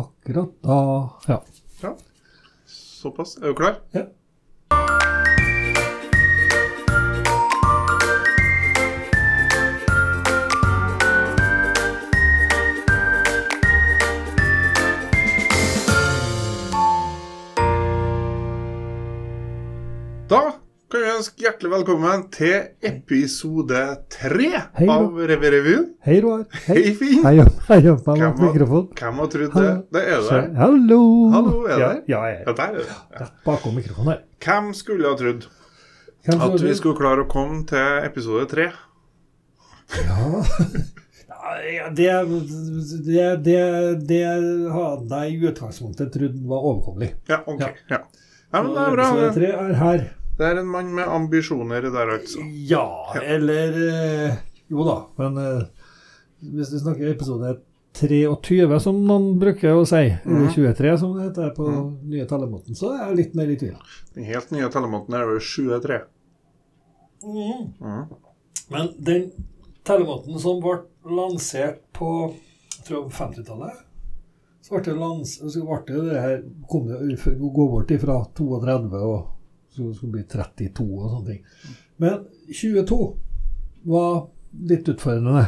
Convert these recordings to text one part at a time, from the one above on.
akkurat da Ja. Ja. Såpass. Er du klar? Ja. Ønske hjertelig velkommen til episode tre av Revy-revyen. Hei, Roar. Hei, Finn. Hei, hei, mikrofon. Hvem har trodd det? Det er du der. Hallo. Hallo, er ja, det? Ja, jeg er der er du. Ja. bakom mikrofonen her. Hvem skulle ha trodd at vi skulle klare å komme til episode tre? Ja. Ja, det, det, det, det hadde jeg i utgangspunktet trodd var overkommelig. Ja, OK. Ja. Ja. ja, men det er bra. Episode tre er her. Det er en mann med ambisjoner der, altså. Ja, eller eh, Jo da, men eh, hvis vi snakker episode 23, som noen bruker å si, eller Mhm. 23 som det heter på nye tellemåten, så er jeg litt mer i tvil. Den helt nye tellemåten er jo 23. Mhm. Mm. Men den tellemåten som ble lansert på jeg tror 50-tallet så ble det, lans så ble det, det her kom det gå bort ifra 32 og så skulle bli 32 og sånne ting. Men 22 var litt utfordrende.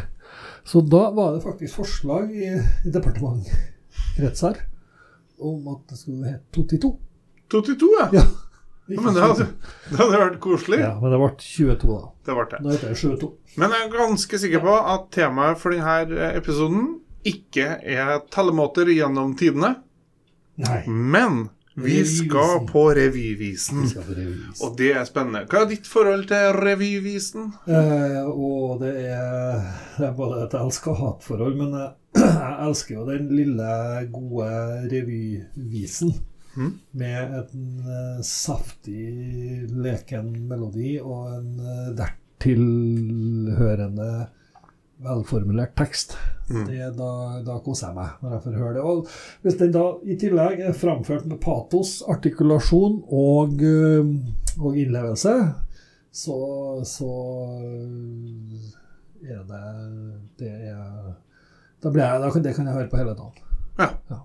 Så da var det faktisk forslag i, i departementkretser om at det skulle hete 22. 22, ja. Ja, ja men det hadde, det hadde vært koselig. ja, men det ble 22 da. Det ble det. Da heter det 22. Men jeg er ganske sikker på at temaet for denne episoden ikke er tellemåter gjennom tidene, Nei. men vi skal på revyvisen. Skal på revyvis. Og det er spennende. Hva er ditt forhold til revyvisen? Eh, og det er, det er både et elsk- og hatforhold, men jeg, jeg elsker jo den lille, gode revyvisen. Mm. Med en uh, saftig, leken melodi og en uh, dertilhørende velformulert tekst. Mm. Det, da, da koser jeg meg når jeg får høre det. Og hvis den da i tillegg er framført med patos, artikulasjon og, eh, og innlevelse, så, så er det Det er da blir jeg, da kan, Det kan jeg høre på hele dagen. Ja. Ja.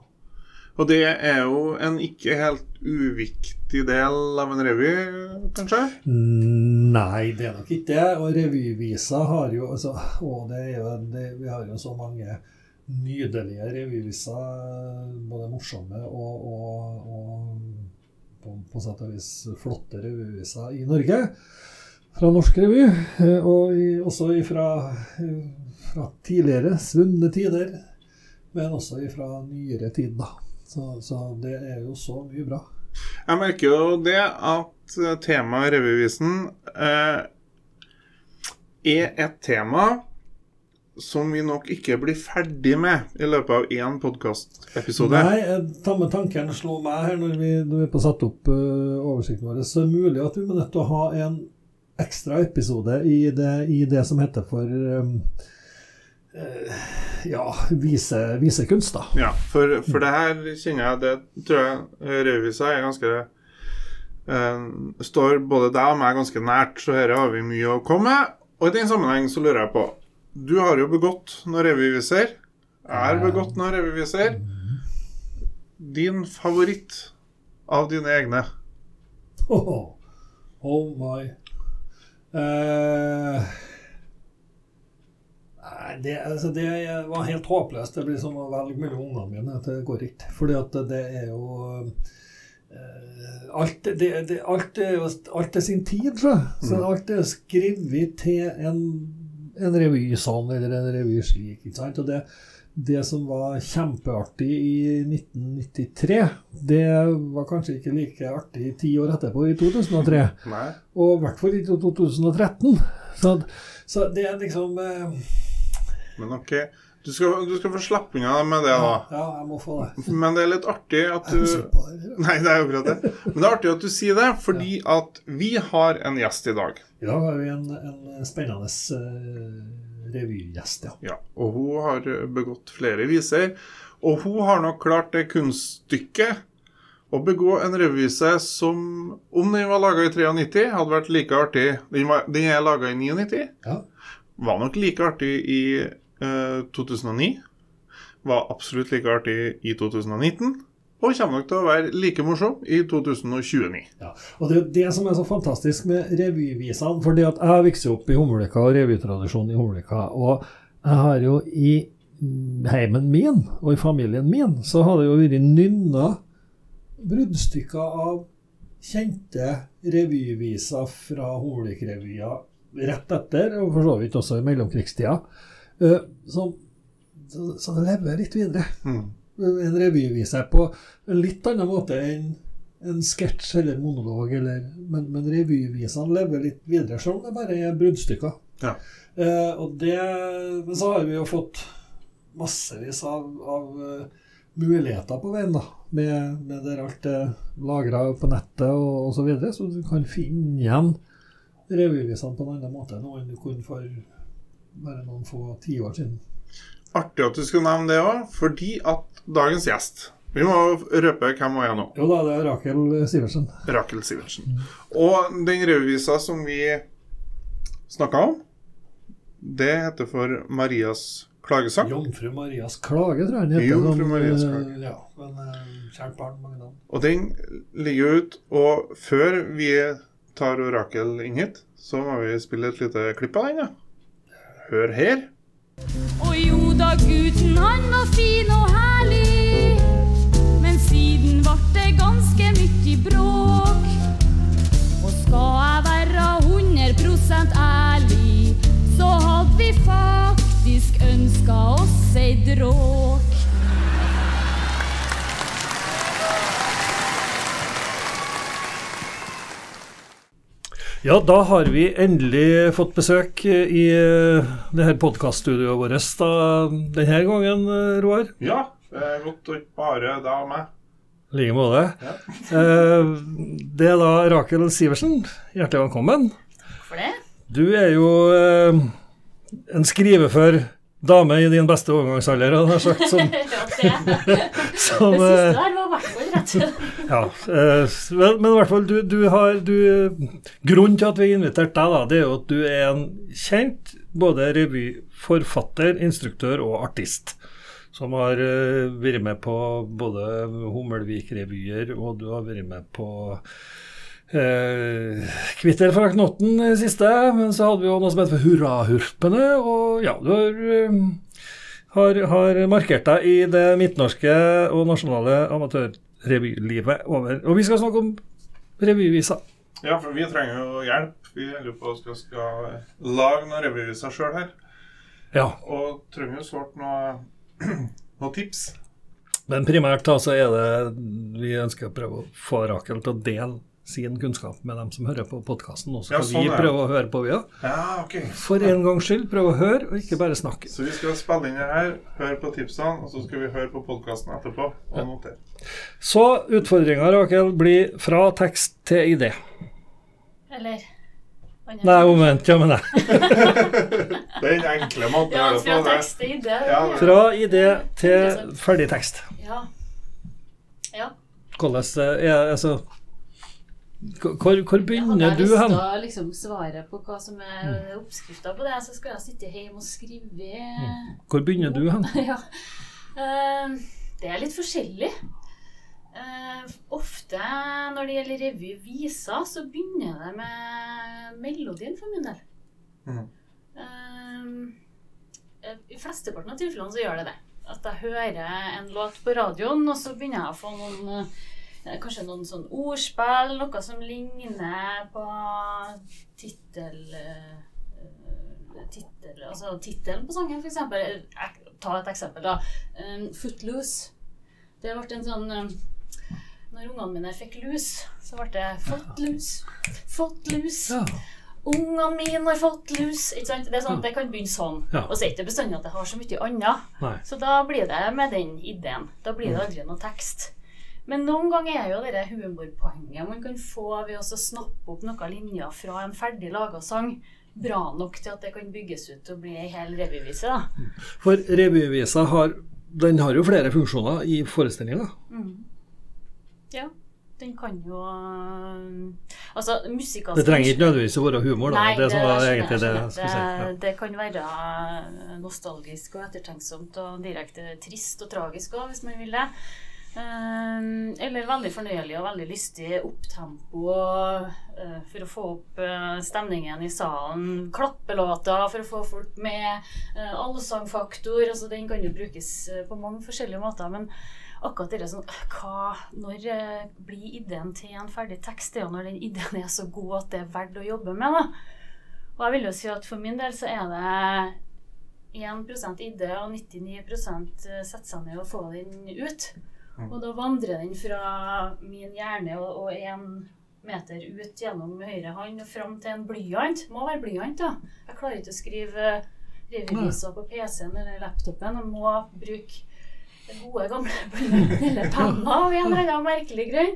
Og det er jo en ikke helt uviktig del av en revy, kanskje? Nei, det er nok ikke det. Og revyvisa har jo altså, Å, det er jo det, Vi har jo så mange nydelige revyviser, både morsomme og, og, og på, på sett og vis flotte revyviser i Norge. Fra norsk revy, og i, også fra, fra tidligere svunne tider. Men også fra nyere tid, da. Så, så det er jo så mye bra. Jeg merker jo det at eh, temaet revyvisen eh, er et tema som vi nok ikke blir ferdig med i løpet av én podkastepisode. Nei, eh, samme tanken slo meg her når vi, når vi på satt opp uh, oversikten vår. Så det er mulig at vi må nødt til å ha en ekstra episode i det, i det som heter for um, eh, ja, vise, kunst da. Ja, for, for det her kjenner jeg Det tror jeg Rødvisa er ganske uh, Står både deg og meg ganske nært, så her har vi mye å komme med. Og i den sammenheng så lurer jeg på Du har jo begått noen revyviser. Har begått noen revyviser. Din favoritt av dine egne? Oh, oh my. Eh, nei, det, altså det var helt håpløst. Det blir som å velge mellom ungene mine. Det går ikke. Fordi at det er jo uh, alt, det, det, alt, er alt er sin tid, tror jeg. Så Mm. alt er skrevet til en, en revy sånn eller en revy slik. Ikke sant? Og det, det som var kjempeartig i 1993, det var kanskje ikke like artig ti år etterpå, i 2003. Nei? Og i hvert fall i 2013. Så, så det er liksom eh, Men ok. Du skal, du skal få slippe unna med det, da. Ja, jeg må få det. Men det er litt artig at du. Nei, det er akkurat det. Men det er artig at du sier det, fordi at vi har en gjest i dag. I dag har vi en, en spennende uh, revygjest, ja. Ja, og hun har begått flere viser. Og hun har nok klart det kunststykket å begå en revyvise som, om den var laga i 93, hadde vært like artig Den, var, den er laga i 99. ja. Var nok like artig i eh, 2009. var absolutt like artig i 2019. Og kommer nok til å være like morsom i 2029. Ja, og Det er jo det som er så fantastisk med revyvisene. For det at jeg vokste opp i Humleka og revytradisjonen i Humleka. Og jeg har jo i heimen min og i familien min så har det jo vært nynna bruddstykker av kjente revyviser fra Humlekrevyer rett etter, og for så vidt også i mellomkrigstida. Eh, Så, så det lever litt videre Mm. en er på en litt annen måte enn en sketsj eller monolog, eller, men, men revyvisene lever litt videre, selv om det bare er bruddstykker. Ja. Eh, og det, men så har vi jo fått massevis av, av uh, muligheter på veien, da, med, med der alt er lagra på nettet og, og så videre, så du kan finne igjen revyvisene på en annen måte enn du kunne for bare noen få tiår siden. Artig at du skulle nevne det òg, fordi at dagens gjest Vi må røpe hvem hun er nå. Jo da, det er Rakel Sivertsen. Rakel Sivertsen. Og den revyvisa som vi snakka om, det heter for Marias klagesang. Jomfru Marias klage, tror jeg den heter. Jomfru Sånn, Marias eh, klage. Ja, men eh, kjært barn, mange navn. Og den ligger ut. Og før vi tar Rakel inn hit, så må vi spille et lite klipp av den. Ja. Hør her. Og jo da, gutten han var fin og herlig. Men siden vart det ganske mye bråk. Og skal jeg være 100 ærlig, så hadde vi faktisk ønska oss ei dråk. Ja, da har vi endelig fått besøk eh, i eh, det her podkaststudioet vårt da, denne gangen, eh, Roar. Ja, godt og ikke bare deg og meg. I like måte. Ja. Eh, Det er da Rakel Sivertsen. Hjertelig velkommen. For det? Du er jo en skrivefør dame i din beste overgangsalder, hadde jeg sagt. Som, ja, det. som, Det siste der Ja, eh, men i hvert fall, du, du har du, Grunnen til at vi har invitert deg, da, det er jo at du er en kjent både revyforfatter, instruktør og artist. Som har eh, vært med på både Hummelvik-revyer, og du har vært med på eh, Kvitter fra Knotten i siste. Men så hadde vi jo noe som for Hurrahurpene, og ja, du har eh, har, har markert deg i det midtnorske og nasjonale amatørrevylivet over. Og vi skal snakke om revyvisa. Ja, for vi trenger jo hjelp. Vi lurer på å vi skal lage noen revyviser sjøl her. Ja. Og trenger jo sårt noe, noe tips. Men primært da så er det vi ønsker å prøve å få Rakel til å dele sin kunnskap med dem som hører på podkasten. Og så Ja, sånn vi prøve å høre på, vi òg. Ja, okay. For en gangs skyld prøve å høre, og ikke bare snakke. Så vi skal spille inn det her, høre på tipsene, og så skal vi høre på podkasten etterpå og notere. Så utfordringa, Rakel, blir fra tekst til idé. Eller Nei, omvendt, ja, men nei. Den enkle måten å gjøre det fra på. Fra tekst til idé. Ja, Fra idé til ferdig tekst. Ja. Ja. Hvordan eh, er altså Hvor, hvor begynner Hadde du jeg hen? lyst til liksom svare på hva som er oppskrifta på det, så skal jeg sitte hjemme og skrive Hvor begynner du hen? ja. Eh, det er litt forskjellig. Eh, ofte når det gjelder revy-viser, så begynner det med melodien for min del. Mhm. Eh, I flesteparten av tilfellene så gjør det det. At jeg hører en låt på radioen, og så begynner jeg å få noen Kanskje noen sånn ordspill, noe som ligner på tittel... Titel Tittel, altså tittelen på sangen, eksempel. Ta et eksempel, da. Um, Footloose. Det ble en sånn um, Når ungene mine fikk lus, så ble det fått lus. Fått lus. Ja. Ungene mine har fått lus. Ikke sant? Det, sånn, det kan begynne sånn. Ja. Og så er det ikke bestandig at det har så mye annet. Nei. Så da blir det med den ideen. Da blir det aldri noe tekst. Men noen ganger er jo det humorpoenget man kan få ved å snappe opp noen linjer fra en ferdig laga sang, bra nok til at det kan bygges ut og bli ei hel revyvise. da. For revyvisa har, den har jo flere funksjoner i forestillinga. Ja. Den kan jo Altså, musikalsk Det trenger ikke nødvendigvis å være humor, da. Nei, det, det, egentlig det si. Ja. Det, det kan være nostalgisk og ettertenksomt og direkte trist og tragisk òg, hvis man vil det. Eh, eller veldig fornøyelig og veldig lystig opptempo eh, for å få opp eh, stemningen i salen. Klappelåter for å få folk med. Uh, Allsangfaktor. Altså, den kan jo brukes eh, på mange forskjellige måter. men akkurat det sånn hva, Når eh, blir ideen til en ferdig tekst? Det er jo når den ideen er så god at det er verdt å jobbe med. da. Og jeg vil jo si at for min del så er det 1% idé og 99 sette seg ned og få den ut. Og da vandrer den fra min hjerne og, og en meter ut gjennom høyre hånd og fram til en blyant. Må være blyant, da. Jeg klarer ikke å skrive revyviser på PC-en eller laptopen. Jeg må bruke den gode, gamle blyanten eller penna av en eller annen merkelig grunn.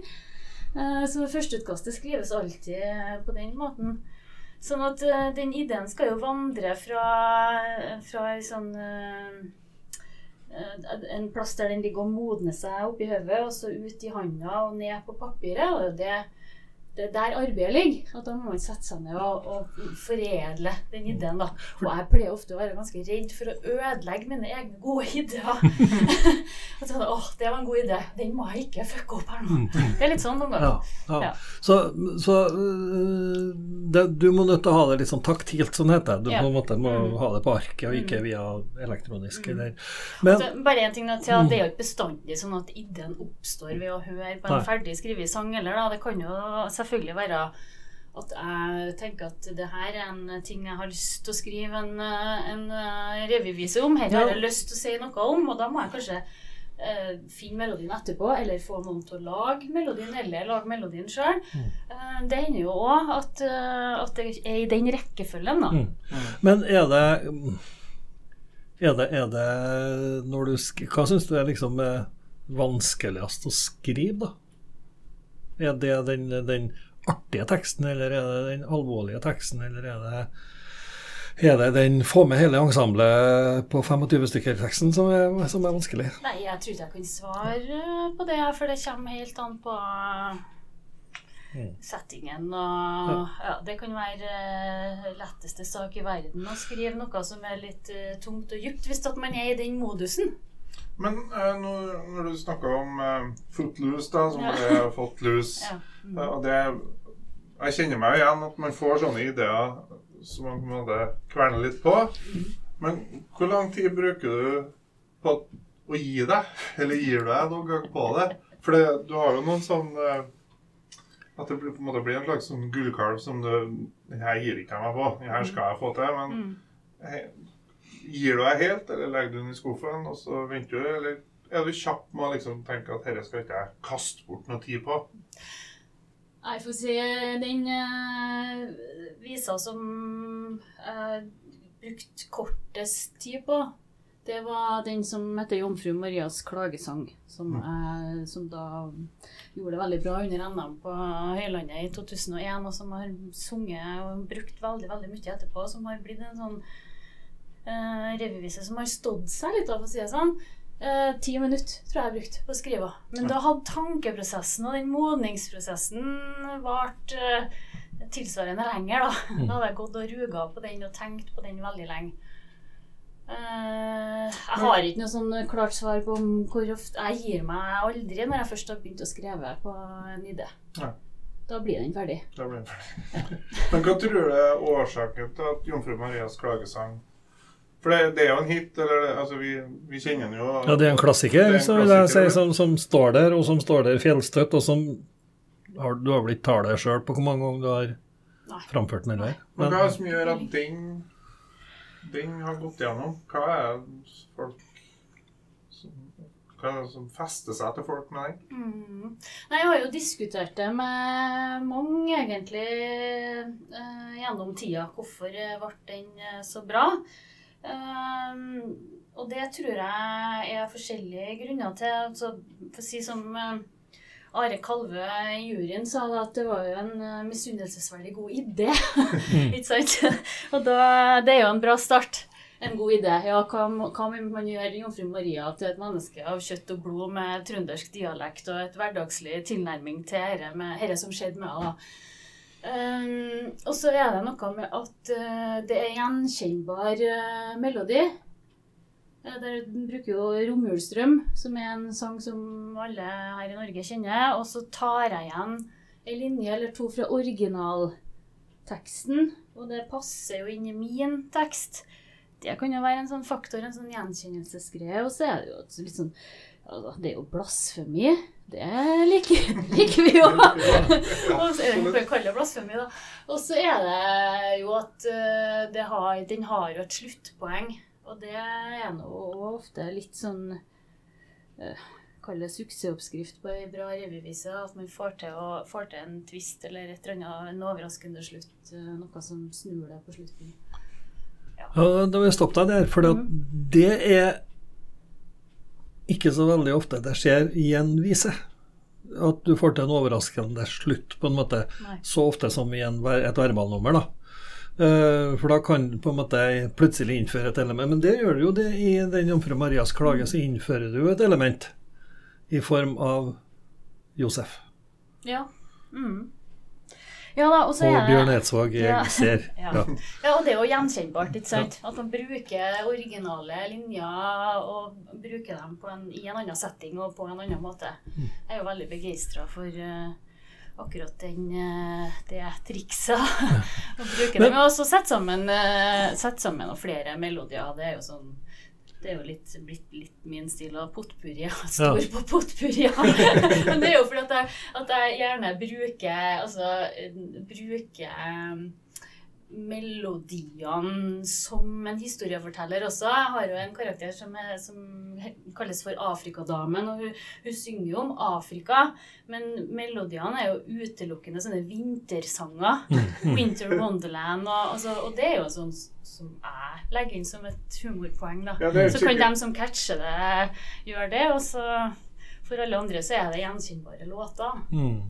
Eh, Så førsteutkastet skrives alltid på den måten. Sånn at eh, den ideen skal jo vandre fra, fra ei sånn eh, En plass der den ligger og modner seg oppi hodet, og så ut i handa og ned på papiret. Og det, det er der arbeidet ligger. At da må man sette seg ned og, og foredle den ideen. da. Og jeg pleier ofte å være ganske redd for å ødelegge mine egne gode ideer. At sånn, åh, det var en god idé. Den må jeg ikke fucke opp her nå. Det er litt sånn noen ganger. ja. Ja. Så, så øh, det, du må nødt til å ha det litt sånn taktilt, sånn heter det. Du Ja. på en måte må Mm. ha det på arket, og ikke via elektronisk. Mm. Men altså, bare en ting da, til, Det er jo ikke bestandig sånn at ideen oppstår ved å høre på en Nei. ferdig skrevet sang. Eller, da. Det kan jo selvfølgelig være at jeg tenker at det her er en ting jeg har lyst til å skrive en, eh, en eh, revyvise om. Her har jeg lyst til å si noe om, og da må jeg kanskje eh, finne melodien etterpå, eller få noen til å lage melodien, eller lage melodien sjøl. Mm. det hender jo òg at, eh, at det er i den rekkefølgen, da. Mm. Men er det er det, er det når du Hva syns du er liksom eh, vanskeligst å skrive, da? Er det den, den artige teksten, eller er det den alvorlige teksten, eller er det er det den få med hele ensemblet på 25 stykker-teksten som, som er vanskelig? Nei, jeg tror ikke jeg kan svare på det, for det kommer helt an på Mm. settingen. Og ja, det kan være eh, letteste sak i verden å skrive noe som er litt eh, tungt og dypt, hvis at man er i den modusen. Men uh, når, når du snakker om uh, footloose, da, som Ja. er fått lus Ja. Mm. uh, og det, Jeg kjenner meg igjen at man får sånne ideer som man måte kverner litt på. Men hvor lang tid bruker du på å gi deg? Eller gir du deg noen gang på det? For det, du har jo noen sånn At det på en måte blir en slags sånn gullkalv som du Den her gir ikke jeg meg på. Den her skal jeg få til. Men Mm. Gir du deg helt, eller legger du den i skuffen, og så venter du? Eller er du kjapp med å liksom tenke at dette skal ikke jeg kaste bort noe tid på? Nei, Jeg får si den uh, visa som jeg brukte kortest tid på, det var den som heter 'Jomfru Marias klagesang', som, jeg, som da gjorde det veldig bra under NM på Høylandet i 2001, og som har sunget og brukt veldig veldig mye etterpå, som har blitt en sånn uh, revyvise som har stått seg litt, da, for å si det sånn. Eh, ti minutter tror jeg jeg brukte på å skrive. Men da hadde tankeprosessen og den modningsprosessen vart uh, tilsvarende lenger. Da Da hadde jeg gått og ruga på den og tenkt på den veldig lenge. Uh, jeg har ikke noe sånn klart svar på om hvor ofte Jeg gir meg aldri når jeg først har begynt å skrive på en idé. Ja. Da blir den ferdig. Da blir den ferdig. Men hva tror du er årsaken til at 'Jomfru Marias klagesang' For det, det er jo en hit. eller altså Vi, vi kjenner den jo. Ja, det er en klassiker, er en så vil jeg si, som, som står der, og som står der fjellstøtt, og som har, Du har vel ikke tallet sjøl på hvor mange ganger du har Nei. framført den? Men hva er det som gjør at den, den har gått gjennom? Hva er det folk som, er fester seg til folk med den? Mm. Nei, jeg har jo diskutert det med mange, egentlig, eh, gjennom tida. Hvorfor ble den eh, så bra? Um, og det tror jeg er forskjellige grunner til. Altså, for å si som eh, Are Kalvø i juryen sa at det var jo en eh, misunnelsesverdig god idé. Ikke sant? Og da, det er jo en bra start. en god idé. Ja, hva, hva vil man gjøre Jomfru Maria til et menneske av kjøtt og blod med trøndersk dialekt og et hverdagslig tilnærming til dette som skjedde med henne? Um, og så er det noe med at uh, det er gjenkjennbar uh, melodi. Uh, Der bruker jo Romjulsdrøm, som er en sang som alle her i Norge kjenner. Og så tar jeg igjen en linje eller to fra originalteksten, og det passer jo inn i min tekst. Det kan jo være en sånn faktor, en sånn gjenkjennelsesgreie. Og så er det jo litt sånn altså, Det er jo blasfemi. Det liker, liker vi jo. Og så er det vi blasfemi, da. Og så er det jo at eh, det har, den har jo et sluttpoeng. Og det er nå ofte litt sånn uh, Kall det suksessoppskrift på ei bra revyvise. At man får til, å, får til en twist eller et eller annet, en overraskende slutt. eh, noe som snur det på slutten. Ja, da vil jeg stoppe deg der, for det er ikke så veldig ofte det skjer i en vise. At du får til en overraskende slutt, på en måte. Nei. Så ofte som i en, et verbalnummer, da. Uh, for da kan du på en måte plutselig innføre et element. Men det gjør du jo det i den Jomfru Marias klage, så innfører du jo et element i form av Josef. Ja. Mm. Ja da, og Bjørn Eidsvåg Ja. ser. Ja. Ja. Og det er jo gjenkjennbart, ikke sant? At man bruker originale linjer og bruker dem på en, i en annen setting og på en annen måte. Jeg er jo veldig begeistra for uh, akkurat den, uh, det trikset. Å bruke Men- dem. Og så sette sammen, uh, sette sammen og flere melodier. Det er jo sånn det er jo litt, blitt litt min stil av potpurri. Stor ja. på potpurri. Men det er jo fordi at jeg, at jeg gjerne bruker Altså bruker melodiene som en historieforteller også. Jeg har jo en karakter som, er, som kalles for Afrikadamen, og hun, hun synger jo om Afrika. Men melodiene er jo utelukkende sånne vintersanger. Winter Wonderland. Og, altså, og det er jo sånn som jeg legger inn som et humorpoeng. da. Ja, så kan de som catcher det, gjøre det. Og så for alle andre så er det gjenkjennbare låter. Mm.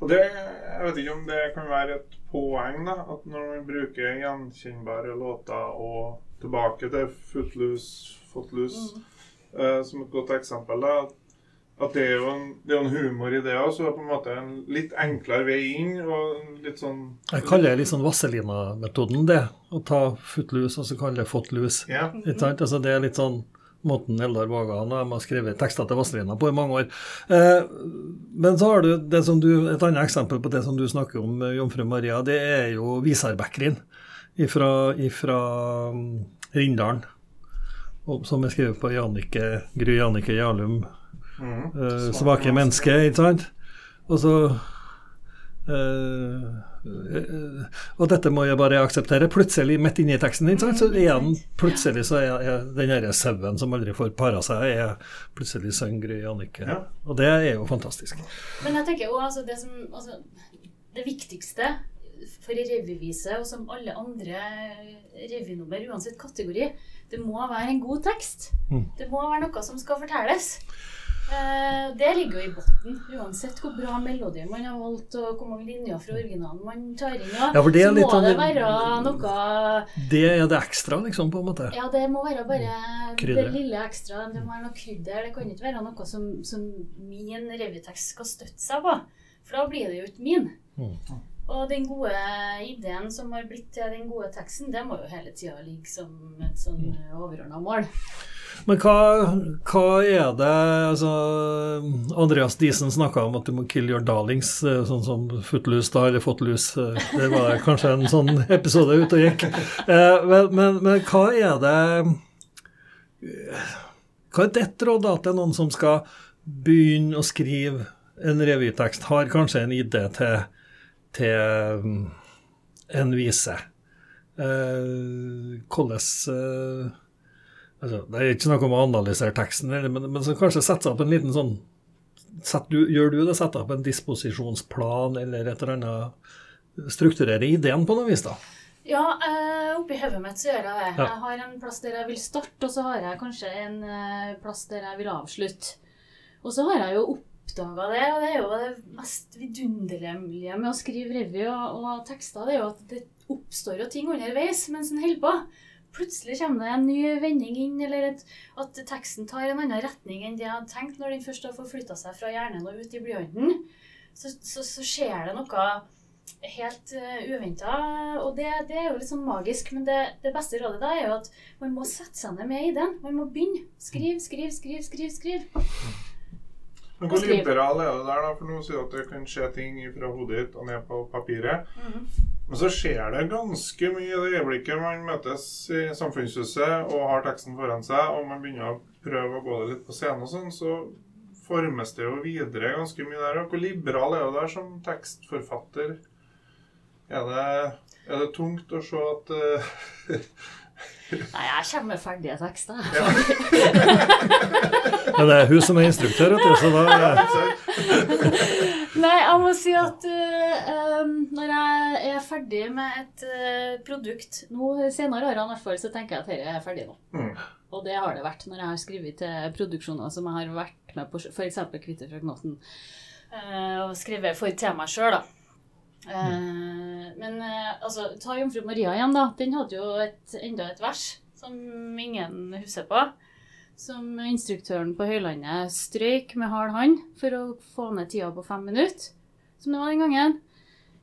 Og det, jeg vet ikke om det kan være et poeng, da. At når man bruker gjenkjennbare låter og tilbake til Footloose, Footloose eh, som et godt eksempel, da. at- det er jo en, det er en humor i det òg, så det er på en måte en litt enklere vei inn. Og litt sånn Jeg kaller det litt sånn Vazelina-metoden, det. Å ta footloose, og så kalle det footloose. Sant? Altså, det er litt sånn måten Eldar Vågan og de har skrevet tekster til Vazelina på i mange år. Eh, men så har du, det som du et annet eksempel på det som du snakker om, eh, Jomfru Maria, det er jo Visarbekkrin ifra, ifra mm, Rindalen. Som er skrevet på Jannicke, Gry Jannicke Jarlum Mm. eh, svake mennesker, ikke sant? Og så eh, eh, Og dette må jeg bare akseptere. Plutselig, midt inni teksten, din, så igjen, plutselig så er, er den derre sauen som aldri får para seg, er plutselig sønn Gry Jannicke. Ja. Og det er jo fantastisk. Men jeg tenker jo altså det som altså, Det viktigste for ei revyvise, og som alle andre revynummer, uansett kategori, det må være en god tekst. Mm. Det må være noe som skal fortelles. Eh, det ligger jo i bunnen, uansett hvor bra melodi man har valgt, og hvor mange linjer fra originalen man tar inn. Ja, Ja, for det er så litt må sånn- det være noe Det er det ekstra, liksom, på en måte. Ja, det må være bare Krydder. det lille ekstra. Det må være noe krydder. Det kan ikke være noe som, som min revytekst skal støtte seg på. For da blir det jo ikke min. Mm. Og den gode ideen som har blitt til den gode teksten, det må jo hele tida ligge som et sånn Mm. overordna mål. Men hva, hva er det altså, Andreas Diesen snakka om at du må kill your darlings, eh, sånn som Footloose da, eller Footloose. eh, Det var kanskje en sånn episode ute og gikk. Eh, Men, men, men hva er det Hva er ditt råd da til noen som skal begynne å skrive en revytekst, har kanskje en idé til, til mm, en vise? Hvordan altså, Det er ikke noe om å analysere teksten, men, men så kanskje sette opp en liten sånn set, du, Gjør du det? Sette opp en disposisjonsplan eller et eller annet? Strukturere ideen på noe vis, da? Ja, eh, oppi hodet mitt så gjør jeg det. Jeg har en plass der jeg vil starte, og så har jeg kanskje en eh, plass der jeg vil avslutte. Og så har jeg jo oppdaga det, og det er jo det mest vidunderlige med å skrive revy og, og tekster, det er jo at det oppstår jo ting underveis mens en holder på. Plutselig kommer det en ny vending inn, eller et, at teksten tar en annen retning enn det jeg hadde tenkt når den først har forflytta seg fra hjernen og ut i blyanten, så, så, så skjer det noe helt uh, uventa. Og det, det, er jo litt sånn magisk, men det, det, beste rådet da er jo at man må sette seg ned med ideen. Man må begynne. Skriv, skriv, skriv, skriv. skriv. Men Hvor liberal er du der, da? For nå sier at det kan skje ting fra hodet ditt og ned på papiret. Mhm. Men så skjer det ganske mye i det øyeblikket man møtes i Samfunnshuset og har teksten foran seg, og man begynner å prøve å gå det litt på scenen og sånn, så formes det jo videre ganske mye der. Og hvor liberal er du der som tekstforfatter? Er det, er det tungt å se at uh, Nei, jeg kommer med ferdige tekster. Ja, det er hun som er instruktør, vet du, så da Nei, jeg må si at uh, når jeg er ferdig med et uh, produkt nå senere årene, i hvert fall, så tenker jeg at dette er ferdig nå. Mm. Og det har det vært når jeg har skrevet til produksjoner som jeg har vært med på, f.eks. 'Kvitte fra Knotten', uh, og skrevet for temaet sjøl, da. Uh, men uh, altså, ta 'Jomfru Maria' igjen, da. Den hadde jo et, enda et vers som ingen husker på. Som instruktøren på Høylandet strøyk med hard hånd for å få ned tida på fem minutter. Som det var den gangen.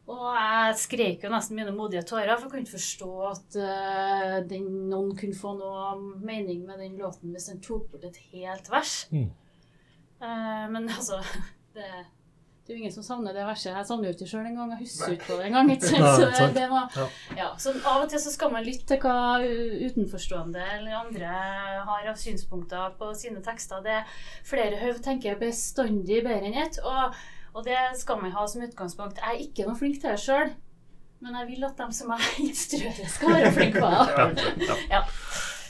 Og jeg skrek jo nesten mine modige tårer, for jeg kunne ikke forstå at uh, den, noen kunne få noe mening med den låten hvis den tok bort et helt vers. Mm. Uh, men altså det, det er jo ingen som savner det verset. Jeg savner jo ikke sjøl engang. Jeg husker ikke på det engang. Så det, det var, Ja. ja, så av og til så skal man lytte til hva utenforstående eller andre har av synspunkter på sine tekster. Det er flere høv tenker bestandig bedre enn ett. Og, og det skal man ha som utgangspunkt. Jeg er ikke noe flink til det sjøl, men jeg vil at dem som jeg instruerer, skal være flinke på det. Ja.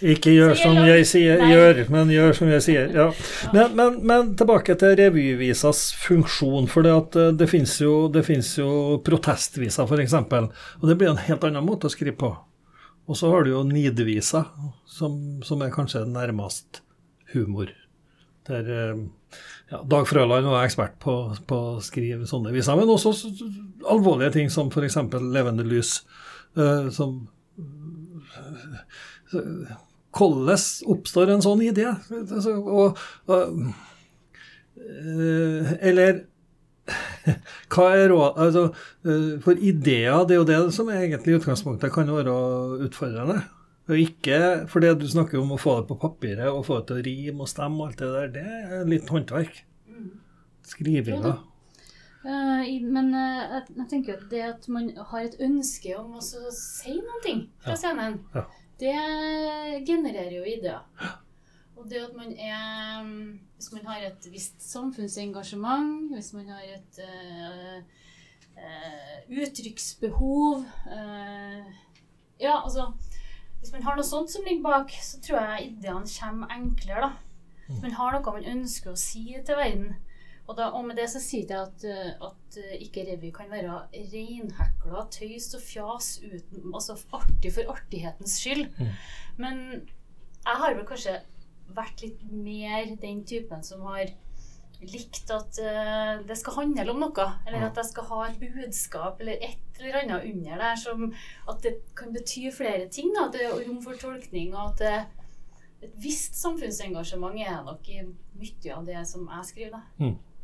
Ikke gjør som jeg sier, gjør, men gjør som jeg sier. Ja. Men, men, men tilbake til revyvisas funksjon. For det, at eh, det finnes jo, jo protestviser, f.eks. Og det blir en helt annen måte å skrive på. Og så har du jo nidvisa, som, som er kanskje nærmest humor. Der eh, ja, Dag Frøland var ekspert på, på å skrive sånne viser, men også alvorlige ting som f.eks. levende lys. Uh, som hvordan oppstår en sånn idé? Altså, og, og, eh, eller hva er råd altså, eh, For ideer, det er jo det som egentlig i utgangspunktet kan være utfordrende. Og ikke for det du snakker om å få det på papiret og få det til å rime og stemme og alt det der, det er litt håndverk. Skrivinga. Eh, men jeg, tenker at det at man har et ønske om å si ting fra scenen, Ja. Det genererer jo ideer. Og det at man er mm, Hvis man har et visst samfunnsengasjement, hvis man har et uh, uh, uttrykksbehov uh, Ja, altså Hvis man har noe sånt som ligger bak, så tror jeg ideene kommer enklere, da. Hvis man har noe man ønsker å si til verden. Og, da, og med det så sier jeg at, eh, at eh, ikke revy kan være reinhekla tøys og fjas uten Altså artig for artighetens skyld. Mm. Men jeg har vel kanskje vært litt mer den typen som har likt at uh, det skal handle om noe. Eller at jeg skal ha et budskap eller et eller annet under der som At det kan bety flere ting. Da, at det er rom for tolkning. Og at det, et visst samfunnsengasjement er nok i mye av det som jeg skriver. Da. Mm.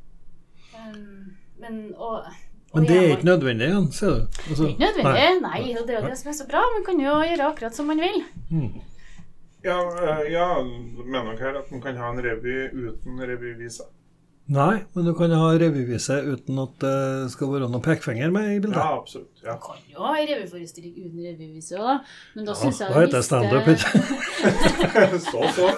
Um, men og, og Men det er ikke nødvendig igjen, sier du. Altså, det er ikke nødvendig. Nei, og det er jo det som er så bra. Man kan jo gjøre akkurat som man vil. Mm. Ja, eh, ja, mener nok her at man kan ha en revy uten revyvise. Nei, men du kan ha revyvise uten at det skal være noen pekefinger med i bildet. Ja, absolutt. Ja. Man kan jo ha en revyforestilling uten revyvise òg, da. Men da Ja, syns jeg da heter det standup, ikke så, så.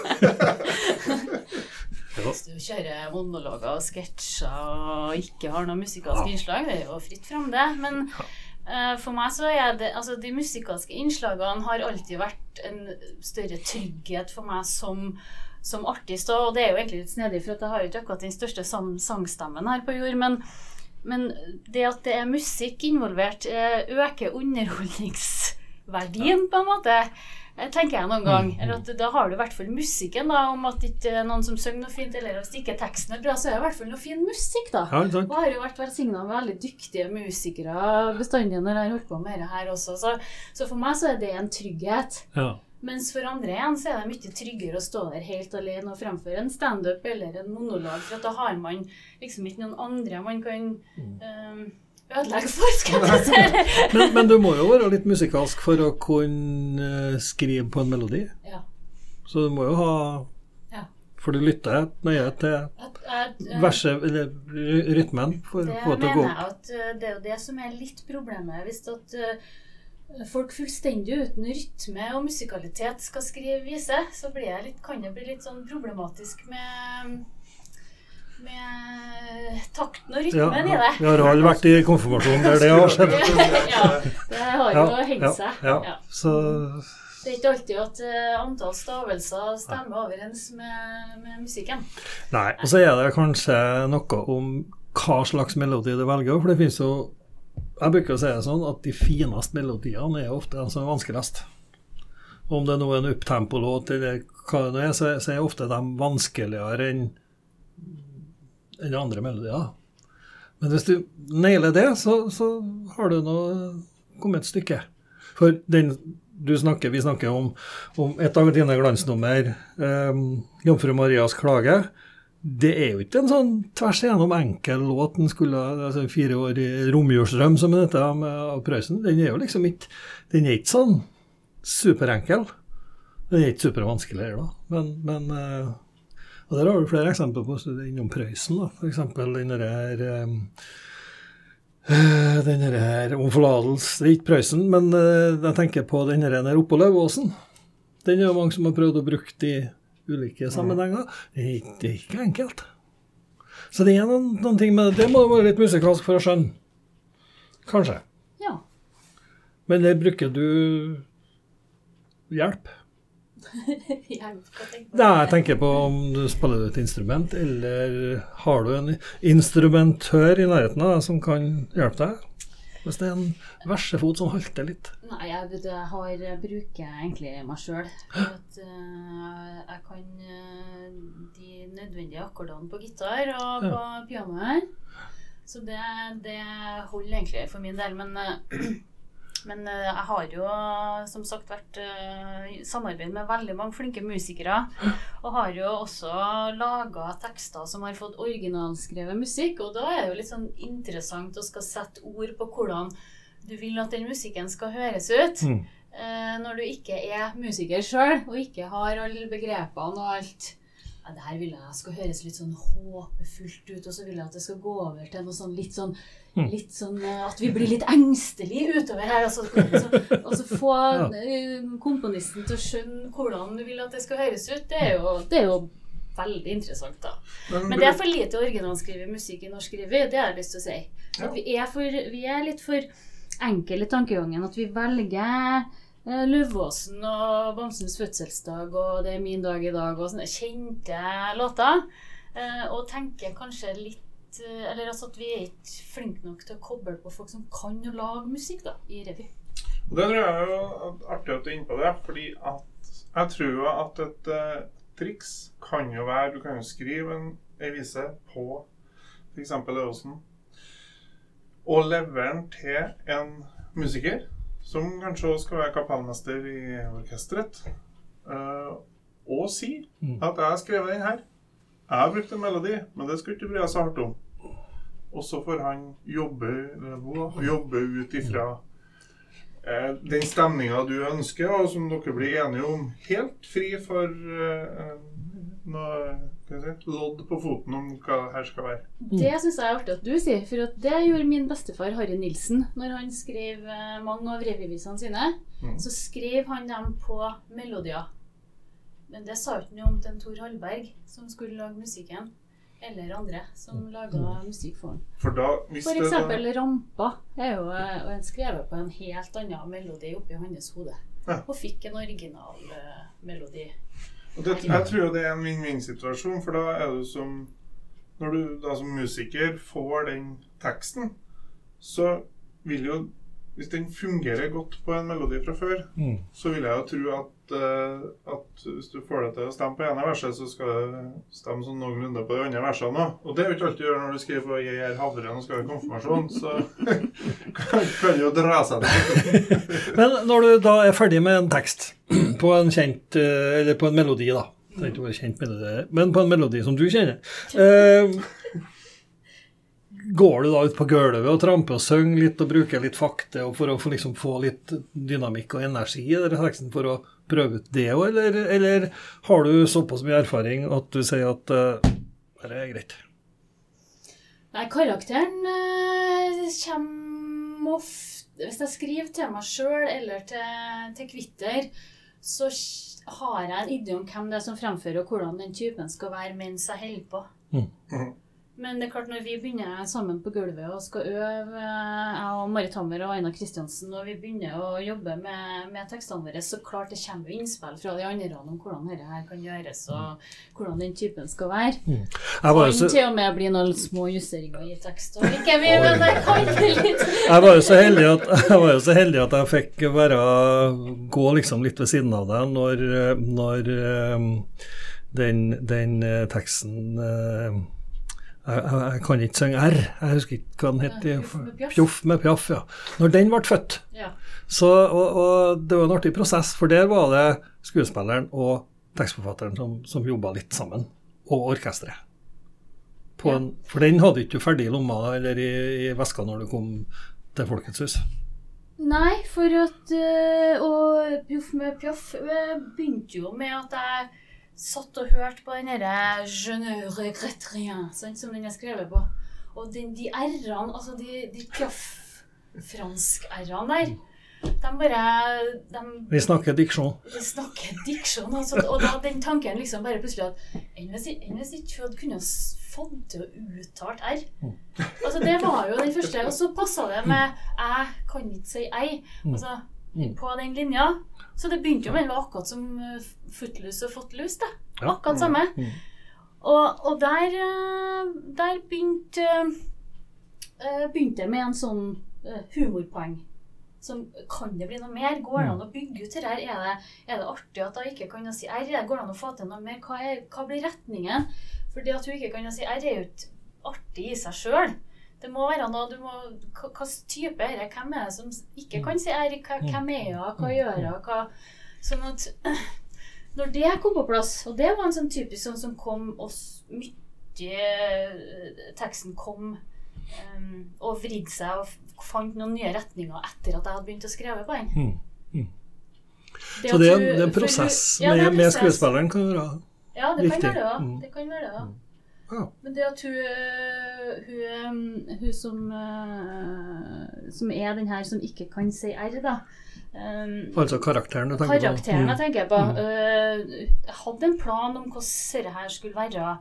Hvis du kjører monologer og sketsjer og ikke har noe musikalske innslag, det er jo fritt fram, det. Men uh, for meg så er det Altså, de musikalske innslagene har alltid vært en større trygghet for meg som som artist, og det er jo egentlig litt snedig, for jeg har jo ikke akkurat den største sang sangstemmen her på jord, men, men det at det er musikk involvert, eh, øker underholdningsverdien, på en måte. Eh, Tenker jeg noen gang. Eller at Da har du i hvert fall musikken, da, om at ikke noen som synger noe fint, eller hvis ikke teksten er bra, så er det i hvert fall noe fin musikk, da. Ja, takk. Og har jo vært velsigna med veldig dyktige musikere bestandig når jeg har holdt på med dette her også. Så, så for meg så er det en trygghet. Ja. Mens for andre igjen så er det mye tryggere å stå der helt alene og fremføre en standup eller en monolog, for at da har man liksom ikke noen andre man kan um, ødelegge for, skal jeg si. Men, men du må jo være litt musikalsk for å kunne eh, skrive på en melodi. Ja. Så du må jo ha Ja. For du lytter nøye til uh, verset, eller rytmen, for å få det til å gå mener opp. jeg at uh, det er jo det som er litt problemet. Hvis at folk fullstendig uten rytme og musikalitet skal skrive vise, så blir det litt, kan det bli litt sånn problematisk med med takten og Ja, rytmen i det. vi har alle vært i konfirmasjon der det har skjedd. ja, det har jo hengt seg. Ja, Ja. Så Det er ikke alltid at uh, antall stavelser stemmer overens med, med musikken. Nei. Og så er det kanskje noe om hva slags melodi du velger, for det finnes jo Jeg bruker å si det sånn at de fineste melodiene er ofte de som er vanskeligst. Om det nå er en upptempo-låt eller hva det nå er, så, så er ofte de vanskeligere enn enn andre melodier. Men hvis du nailer det, så, så har du nå kommet et stykke. For den du snakker, vi snakker om, om et av dine glansnummer, um, 'Jomfru Marias klage'. Det er jo ikke en sånn tvers igjennom enkel låt. Den skulle altså Fire år i romjulsdrøm, som den heter, av Prøysen. Den er jo liksom ikke Den er ikke sånn superenkel. Den er ikke supervanskelig heller, da. Men, men eh, Og der har vi flere eksempler på innom Prøysen. F.eks. den der um, den her om forlatelse Det er ikke Prøysen, men eh, jeg tenker på den her oppå Lauvåsen. Den er det mange som har prøvd å bruke i ulike sammenhenger. Det er, ikke- det er ikke enkelt. Så det er noen, noen ting med det. Det må være litt musikalsk for å skjønne. Kanskje. Ja. Men der bruker du hjelp. Hjelp, hva tenker du? Nei, jeg tenker på om du spiller et instrument, eller har du en instrumentør i nærheten av deg som kan hjelpe deg? Hvis det er en versefot som halter litt. Nei, jeg, jeg, har, bruker egentlig meg sjøl. jeg kan eh, de nødvendige akkordene på gitar og på piano her. Så det, det holder egentlig for min del. Men, eh, men eh, jeg har jo som sagt vært eh, i samarbeid med veldig mange flinke musikere. Og har jo også laga tekster som har fått originalskrevet musikk. Og da er det jo litt sånn interessant å skal sette ord på hvordan du vil at den musikken skal høres ut. Mm. Eh, når du ikke er musiker sjøl, og ikke har alle begrepene og alt. Ja, det her vil jeg skal høres litt sånn håpefullt ut, og så vil jeg at det skal gå over til noe sånn litt sånn. Litt sånn eh, at vi blir litt engstelige utover her. Og så, så, få eh, komponisten til å skjønne hvordan du vil at det skal høres ut. Det er jo, det er jo veldig interessant, da. Men det er for lite originalskrevet musikk i norsk revy, det har jeg lyst til å si. At vi er, for, vi er litt for enkle i tankegangen. At vi velger eh, Løvåsen og Bamsens fødselsdag og Det er min dag i dag og sånne kjente låter. Eh, og tenker kanskje litt eh, Eller altså at vi er ikke flinke nok til å koble på folk som kan å lage musikk da, i revy. Det tror jeg er jo artig at du er inne på det, fordi at jeg tror jo at et uh, triks kan jo være Du kan jo skrive en, en vise på f.eks. Øvåsen, og levere den til en musiker, som kanskje også skal være kapellmester i orkesteret, uh, og si Mm. at 'jeg har skrevet den her'. Jeg har brukt en melodi, men det skal du ikke bry så hardt om. Og så får han jobbe, jobbe ut ifra eh, den stemninga du ønsker, og som dere blir enige om, helt fri for eh, noe si, lodd på foten om hva her skal være. Det syns jeg er artig at du sier, for at det gjorde min bestefar Harry Nilsen når han skrev eh, mange av revyvisene sine. Mm. Så skrev han dem på melodier. Men det sa ikke noe om til en Tor Hallberg, som skulle lage musikken. Eller andre som laga musikk for han. For da, hvis For det da- eksempel 'Rampa' er jo eh, skrevet på en helt annen melodi oppi hans hode. Ja. Og fikk en original uh, melodi. Og det, jeg tror jo det er en vinn-vinn-situasjon, for da er du som Når du da som musiker får den teksten, så vil jo Hvis den fungerer godt på en melodi fra før, Mm. så vil jeg jo tro at, at hvis du får det til å stemme på ene verset, så skal du stemme sånn noenlunde på de andre versene òg. Og det er jo ikke alltid du gjør når du skriver på 'Jeg er havren' og skal ha konfirmasjon, så kan, kan jo dra seg til. Men når du da er ferdig med en tekst, på en kjent eh, Eller på en melodi, da. Kjent melodi, men på en melodi som du kjenner. Eh, går du da ut på gulvet og tramper og synger litt og bruker litt fakte og for å få, liksom, få litt dynamikk og energi i den teksten for å prøve ut det òg, eller, eller har du såpass mye erfaring at du sier at uh, det er greit? Nei, karakteren uh, kommer ofte Hvis jeg skriver til meg sjøl eller til, til Kvitter, så har jeg en idé om hvem det er som fremfører, og hvordan den typen skal være mens jeg holder på. Mm. Men det er klart, når vi begynner sammen på gulvet og skal øve, eh, jeg og Marit Hammer og Aina Kristiansen, når vi begynner å jobbe med, med tekstene våre, så klart det kommer innspill fra de andre om hvordan dette her kan gjøres, og hvordan den typen skal være. Jeg var så, til og med bli noen små justeringer i tekst. Og ikke vi, men jeg kan det litt. jeg var jo så heldig at jeg, var jo så heldig at jeg fikk være, gå liksom litt ved siden av deg når, når eh, den, den eh, teksten eh, jeg, jeg, jeg kan ikke synge R. Jeg husker ikke hva den het. Pjoff med Pjaff, ja. Når den ble født. Ja. Så, og, og det var en artig prosess, for der var det skuespilleren og tekstforfatteren som, som jobba litt sammen. Og orkesteret. På Ja. en, for den hadde ikke du ferdig i lomma eller i, i veska når du kom til Folkets hus. Nei, for at øh, Og Pjoff med Pjoff øh, begynte jo med at jeg satt og hørte på den derre Je ne regrette rien, sånn, som den er skrevet på. Og den, de r-ene, altså de, de Pjoff-fransk-r-ene der, de bare de, Vi snakker diksjon. Vi snakker diksjon, altså, og da den tanken liksom bare plutselig at Enn hvis ikke- enn hvis hun kunne fått til å uttale R? Altså, det var jo den første. Og så passa det med 'jeg kan ikke si ei'. Altså, Mm. på den linja. Så det begynte jo med det var akkurat som uh, Footloose og Footloose. det. Ja. Akkurat samme. Mm. Og, og der, eh, der begynte eh, begynte jeg med en sånn eh, humorpoeng. Som, kan det bli noe mer? Går det an å bygge ut dette? Er det, er det artig at hun ikke kan si R? Går det an å få til noe mer? Hva, er, hva blir retningen? For det at hun ikke kan si R, er jo ikke artig i seg sjøl. Det må være noe du må, hva, hva type er det? Hvem er det som ikke kan si R? Hva, hvem er hun? Hva gjør hun? Hva, sånn at når det kom på plass, og det var en sånn typisk sånn som kom oss mye eh, Teksten kom um, og vridde seg og fant noen nye retninger etter at jeg hadde begynt å skrive på den. Mm. Det Så det er, du, det er en prosess, du, ja, det er med, med skuespilleren kan være Ja, det kan være det. Mm. Det kan være det ja. Men det at hun, øh, hun, um, hun som, øh, som er den her som ikke kan si R, da. Um, Altså karakteren du tenker Karakteren jeg på. tenker på. Mm. jeg hadde en plan om hvordan dette skulle være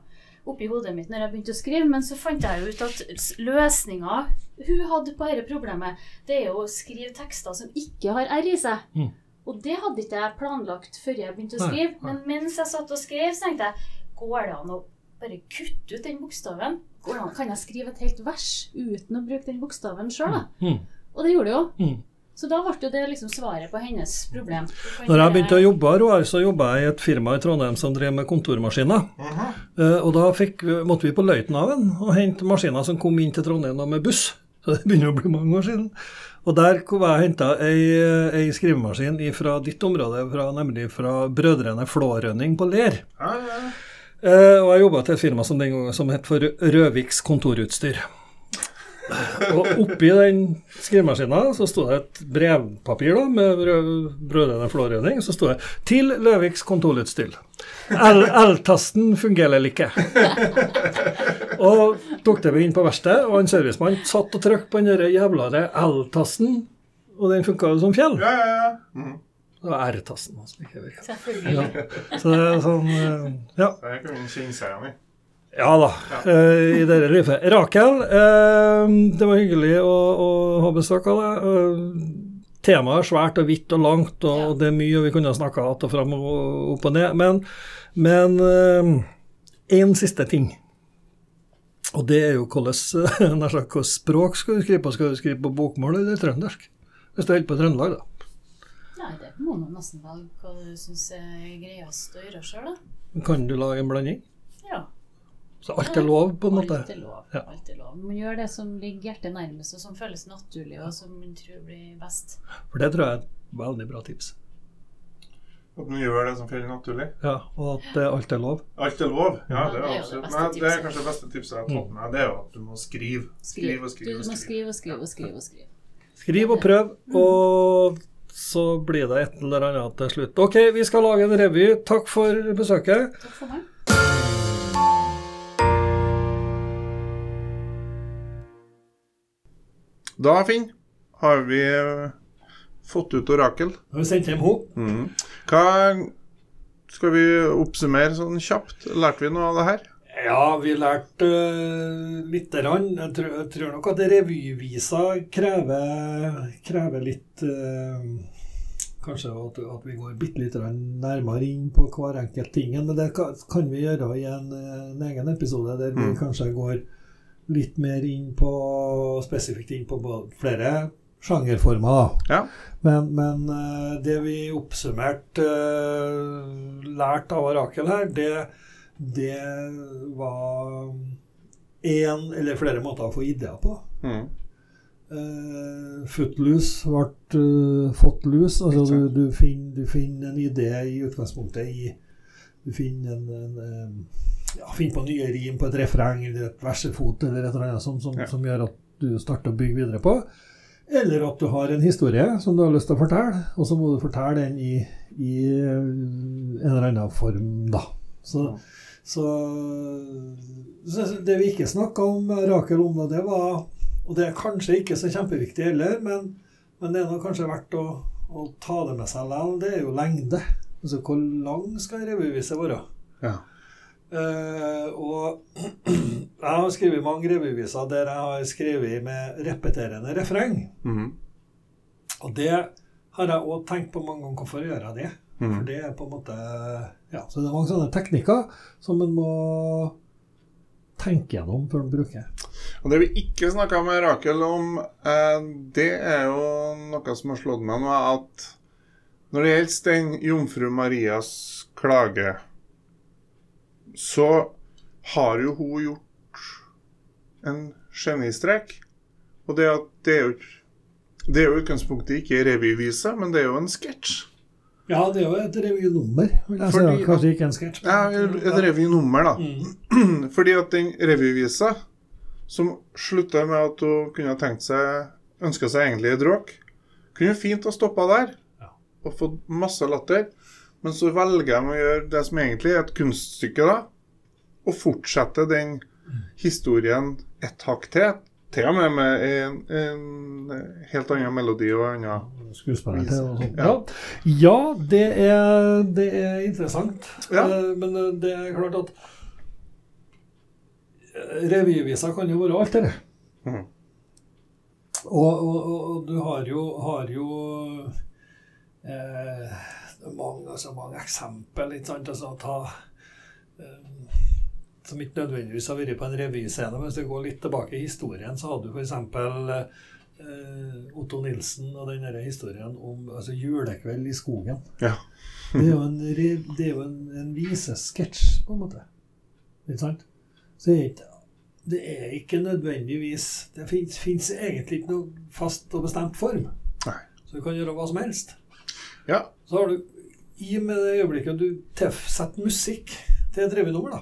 oppi hodet mitt når jeg begynte å skrive, men så fant jeg ut at løsninga hun hadde på dette problemet, det er jo å skrive tekster som ikke har R i seg. Mm. Og det hadde ikke jeg planlagt før jeg begynte å Nei, skrive. nei. Men mens jeg satt og skrev, så tenkte jeg går det an å bare kutt ut den bokstaven? Hvordan kan jeg skrive et helt vers uten å bruke den bokstaven sjøl, da? Mm. Og det gjorde det jo. Mm. Så da ble det liksom svaret på hennes problem. Når jeg begynte å jobbe, Roar, så jobba jeg i et firma i Trondheim som drev med kontormaskiner. Uh -huh. uh, Og da fikk, måtte vi på Løitenhaven og hente maskiner som kom inn til Trondheim med buss. Så det begynner å bli mange år siden. Og der var jeg henta ei, ei skrivemaskin fra ditt område, fra, nemlig fra Brødrene Flårønning på Ler. Ja, ja, ja. Eh, og jeg jobba til et firma som den gangen som het for Røviks kontorutstyr. Og oppi den skrivemaskina så sto det et brevpapir da, med Brødrene Flårønning. Så sto det 'Til Løviks kontorutstyr'. L-tasten fungerer ikke. Og tok det inn på verkstedet, og en servicemann satt og trykte på den jævla L-tasten, og den funka jo som fjell. ja, ja, ja. Mhm. Det var R-tasten som ikke virka. Ja. Så det er sånn eh, Ja. Det. Ja da, eh, i dette livet. Rakel, eh, det var hyggelig å, å ha besøk av deg. Eh, temaet er svært og vidt og langt, og Ja. det er mye vi kunne ha snakka att og fram og opp og ned. Men, men én siste ting. Og det er jo hvordan nær sagt, hvilket språk skal du skrive på? Skal du skrive på bokmål eller trøndersk? Hvis du holder på Trøndelag, da. Nei, det må man nesten velge hva du syns er greiest å gjøre sjøl, da. Kan du lage en blanding? Ja. Så alt er lov, på en måte? Alt er lov. Ja. Alt er lov. Man gjør det som ligger hjertet nærmest, og som føles naturlig, og som man tror blir best. For det tror jeg er et veldig bra tips. At man gjør det som føles naturlig. Ja, og at det alt er lov. Alt er lov. Ja, det er, Ja, det er det absolutt. Nei, det er kanskje det beste tipset jeg har tatt med. Det er jo at du må skrive. Skrive og Du skrive. og må skrive. skrive og skrive og skrive. og skrive. Skriv og prøv, og så blir det et eller annet til slutt. Ok, vi skal lage en revy. Takk for besøket. Takk for meg. Da, Finn, har vi eh, fått ut Orakel. Har vi sendt hjem henne. Hva Skal vi oppsummere sånn kjapt? Lærte vi noe av det her? Ja, vi lærte uh, lite grann. Jeg tror, jeg tror nok at revyvisa krever, krever litt uh, Kanskje at, at vi går bitte litt nærmere inn på hver enkelt ting. Men det kan, kan vi gjøre i en, en egen episode der vi Mm. kanskje går litt mer inn på spesifikt inn på flere sjangerformer. Ja. Men, men eh, det vi oppsummert uh, lærte av Rakel her, det, det var én eller flere måter å få ideer på. Mm. Uh, footloose ble uh, fått lus, Altså du, du, finner, du finner en idé i utgangspunktet i Du finner en, en, en ja, finner på nye rim på et refreng eller et versefot eller et eller annet som, som, Ja. som gjør at du starter å bygge videre på. Eller at du har en historie som du har lyst til å fortelle, og så må du fortelle den i, i uh, en eller annen form, da. Så, Ja. Så, så det vi ikke snakka om, Rakel, om da, det var Og det er kanskje ikke så kjempeviktig heller, men, men det er kanskje verdt å, å ta det med seg likevel. Det er jo lengde. Altså hvor lang skal en revyvise være? Ja. Uh, og jeg har skrevet mange revyviser der jeg har skrevet med repeterende refreng. Mhm. Og det har jeg òg tenkt på mange ganger. Hvorfor gjør jeg det? For Mhm. det er på en måte Ja, så det er mange sånne teknikker som en må tenke gjennom før en bruker. Og Det vi ikke snakka med Rakel om, eh, det er jo noe som har slått meg nå, at når det gjelder den jomfru Marias klage, så har jo hun gjort en genistrek. Og det, at det er jo i utgangspunktet ikke revyvise, men det er jo en sketsj. Ja, det er jo et revynummer. Fordi- Kanskje ikke en sketsj. Ja, et revynummer, da. Mm. Fordi at den revyvisa, som slutta med at hun kunne tenkt seg Ønska seg egentlig et råk, kunne fint ha stoppa der Ja. og fått masse latter. Men så velger de å gjøre det som egentlig er et kunststykke, da. Og fortsette den historien et hakk til. Til og med med en, en helt annen melodi og annen Skuespiller til og sånt. Ja. Ja, det, er, det er interessant. Ja. Eh, Men eh, det er klart at eh, revyviser kan jo være alt, det. Mm. Og, og, og, du har jo, har jo eh, mange, altså mange eksempel, ikke sant? Altså, ta, som ikke nødvendigvis har vært på en revyscene. Men hvis du går litt tilbake i historien, så hadde du f.eks. Eh, Otto Nilsen og den historien om altså, julekveld i skogen. Ja. Det er jo en, det er jo en, en visesketsj, på en måte. Ikke sant? Så det er ikke, det er ikke nødvendigvis Det fins egentlig ikke noe fast og bestemt form. Nei. Så du kan gjøre hva som helst. Ja. Så har du i og med det øyeblikket du setter musikk til et revynummer, da,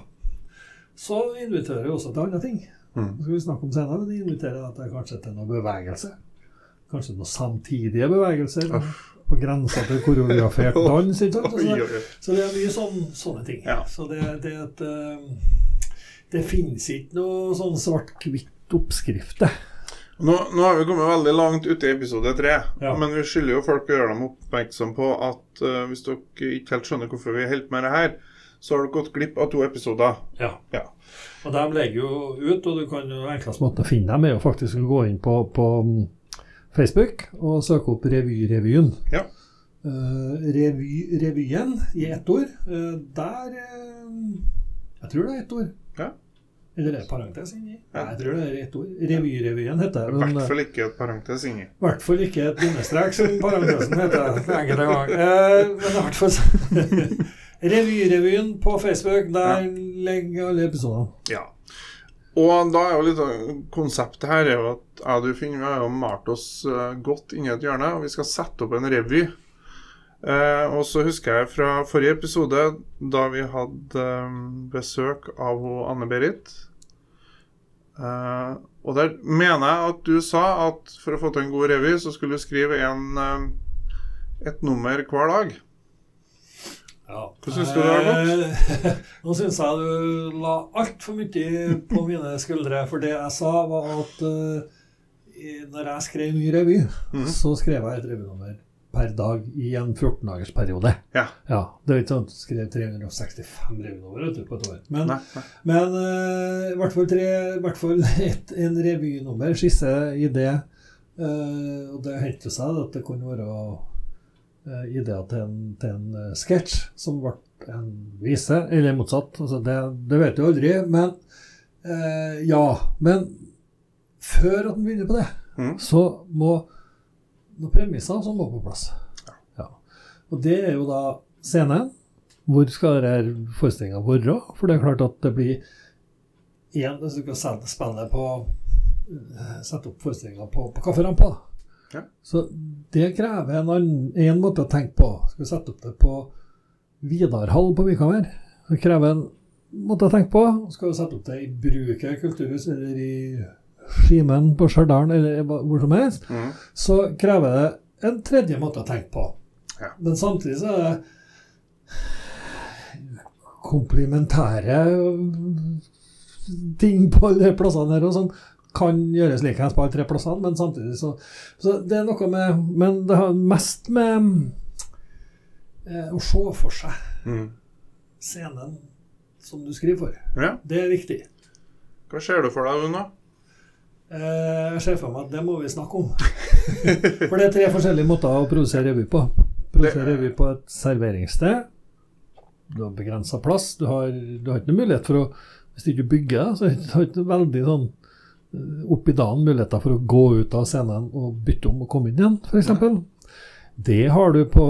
så inviterer du også til andre ting. Mm. Det skal vi snakke om senere, men det inviterer deg kanskje til noe bevegelse. Kanskje noen samtidige bevegelser. Uff. På grensa til koreografert dans. ikke sant? Så, oi. så det er mye sånn, sånne ting. Ja. Så det, det et uh, Det finnes ikke noe sånn svart-hvitt oppskrift. Nå, nå har vi kommet veldig langt ute i episode tre, Ja. men vi skylder jo folk å gjøre dem oppmerksom på at uh, hvis dere ikke helt skjønner hvorfor vi holder på med det her, så har du gått glipp av to episoder. Ja. Ja. Og de legger jo ut, og du kan jo enklest måte å finne dem er jo faktisk å gå inn på, på mm, Facebook og søke opp Revyrevyen. Ja. Uh, revy, revyen i ett ord. uh, der uh, Jeg tror det er ett ord. Ja. Eller er det parentes inni? Ja. Jeg tror det er ett ord. Revyrevyen heter det. I hvert fall ikke et parentes inni. i hvert fall ikke et bindestrek, som parentesen heter enkelte ganger. Eh, men i hvert fall Revyrevyen på Facebook, der legger alle episodene. Ja. Og da er jo litt konseptet her er jo at ja, du Finn, vi har jo malt oss eh, godt inni et hjørne, og vi skal sette opp en revy. Eh, og så husker jeg fra forrige episode, da vi hadde eh, besøk av Anne-Berit. Eh, og der mener jeg at du sa at for å få til en god revy, så skulle du skrive en, eh, et nummer hver dag. Ja. Hva syns du det har gått? Eh, Nå syns jeg du la altfor mye på mine skuldre. For det jeg sa, var at uh, når jeg skrev ny revy, Mhm. så skrev jeg et revynummer per dag i en 14-dagersperiode. Ja. ja. Det er ikke sånn at du skrev 365 revynummer på et år. Men, Nei, nei. men uh, i hvert fall, tre, i hvert fall et, en revynummer, skisse, det. Uh, og det hendte seg at det kunne være ideer til en, til en eh, sketsj som ble en vise, eller motsatt. Altså det, det vet du aldri. Men eh, ja. Men før at en begynner på det, mm. så må noen premisser som må på plass. Ja. Og det er jo da scenen. Hvor skal denne forestillinga være? For det er klart at det blir igjen, Hvis du skal spille på eh, Sette opp forestillinga på, på kafferampa. Ja. Så det krever en, annen, en måte å tenke på. Skal vi sette opp det på Vidarhall på Vikhammer? Det krever en måte å tenke på. Skal vi sette opp det i Bruket kulturhus eller i Skimen på Stjørdal eller hvor som helst, mm. så krever det en tredje måte å tenke på. Ja. Men samtidig så er det komplementære ting på alle plassene her og som kan gjøres likeens på alle tre plassene, men samtidig så Så det er noe med Men det har mest med eh, å se for seg mm. scenen som du skriver for. Ja. Det er viktig. Hva ser du for deg, Una? Eh, Jeg ser for meg at det må vi snakke om. For det er tre forskjellige måter å produsere revy på. Produsere Det- revy på et serveringssted. Du har begrensa plass. Du har, du har ikke noen mulighet for å Hvis du ikke bygger, så har du ikke veldig sånn eh, opp i dagen muligheter for å gå ut av scenen og bytte om og komme inn igjen, f.eks. Det har du på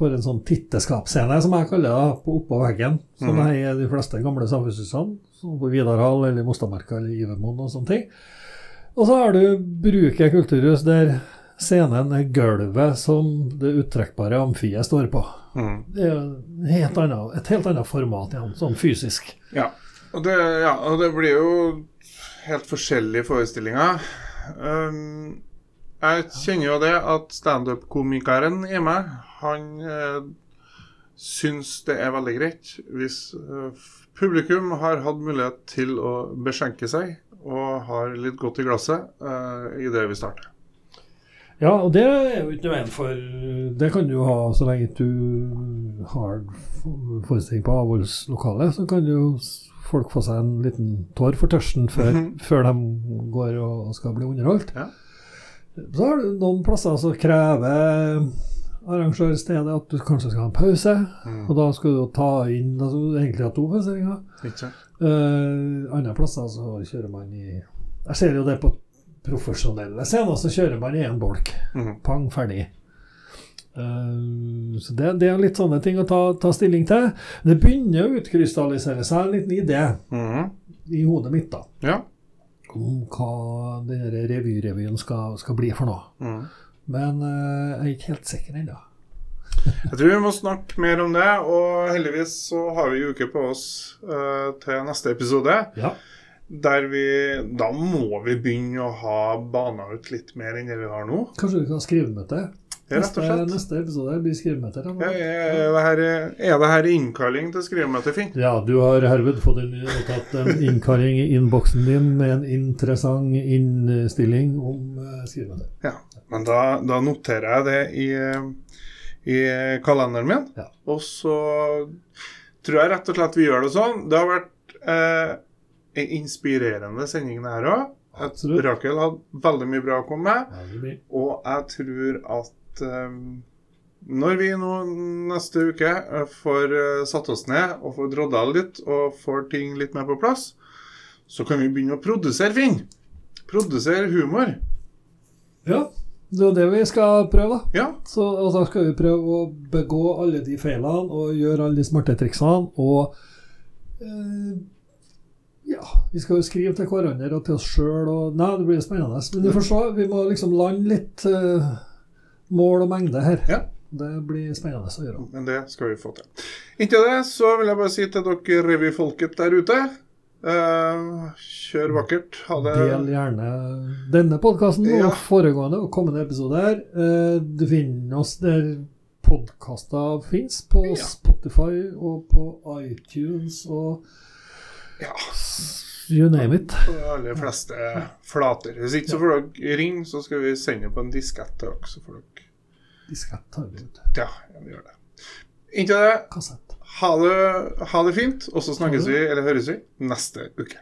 for en sånn titteskapsscene, som jeg kaller det, på oppå veggen. Som mm. er de fleste gamle samfunnshusene. Som på Vidarhall eller Mostamarka eller Ivermoen og sånne ting. Og så har du Bruket kulturhus, der scenen er gulvet som det uttrekkbare amfiet står på. Mm. Det er helt annet, et helt annet format igjen, sånn fysisk. Ja. Og det, ja, og det blir jo helt forskjellige forestillinger. Um, jeg kjenner jo det at standup-komikeren i meg, han uh, syns det er veldig greit hvis eh, publikum har hatt mulighet til å beskjenke seg og har litt godt i glasset uh, idet vi starter. Ja, og det er jo ikke noe veien for Det kan du ha så lenge du har forestilling på avholdslokalet. Så kan jo folk få seg en liten tår for tørsten før, Mhm. før de går og skal bli underholdt. Ja. Så har du noen plasser som krever arrangørstedet at du kanskje skal ha en pause. Og da skal du ta inn altså, egentlig ha to pauseringer. Uh, andre plasser så kjører man i Jeg ser jo det på profesjonelle scener, så kjører man i én bolk. Mm. Pang, ferdig. Eh, så det, det er litt sånne ting å ta, ta stilling til. Det begynner å utkrystallisere seg en liten idé Mhm. i hodet mitt da, Ja. om hva denne revyrevyen skal, skal bli for noe. Mm. Men uh, jeg er ikke helt sikker ennå. Jeg tror vi må snakke mer om det, og heldigvis så har vi uke på oss uh, til neste episode. Ja. Der vi Da må vi begynne å ha bana ut litt mer enn det vi har nå. Kanskje vi kan skrive skrivemøte? Neste, neste episode blir skrivemøte. Ja, er, det her, er det her innkalling til skrivemøte, Finn? Ja, du har herved fått en, en innkalling i innboksen din med en interessant innstilling om uh, skrivemøte. Ja. Men da, da noterer jeg det i, i kalenderen min. Ja. Og så tror jeg rett og slett vi gjør det sånn. Det har vært eh, en inspirerende sending, det her òg. Rakel hadde veldig mye bra å komme med. Og jeg tror at eh, når vi nå neste uke eh, får eh, satt oss ned og får drodda litt og får ting litt mer på plass, så kan vi begynne å produsere, ting. Produsere humor. Ja, det er det vi skal prøve, da. Ja. Så, og da skal vi prøve å begå alle de feilene og gjøre alle de smarte triksene. Og eh, ja, vi skal jo skrive til hverandre og til oss sjøl og Nei, det blir spennende. Men vi får se. Vi må liksom lande litt eh, mål og mengde her. Ja. Det blir spennende å gjøre. Men det skal vi få til. Inntil det så vil jeg bare si til dere revyfolket der ute Uh, Kjør vakkert. Ha det Del gjerne denne podkasten Ja. og foregående og kommende episoder. Uh, Du finner oss der podkaster fins, på Ja. Spotify og på iTunes og Ja. You name it. på de aller fleste flater. Hvis ikke så får dere ringe, så skal vi sende på en diskett til dere. Så får dere Diskett har vi ut. Ja, ja, vi gjør det. Inntil det, Kassett. ha det, ha det fint, og så snakkes vi, eller høres vi, neste uke.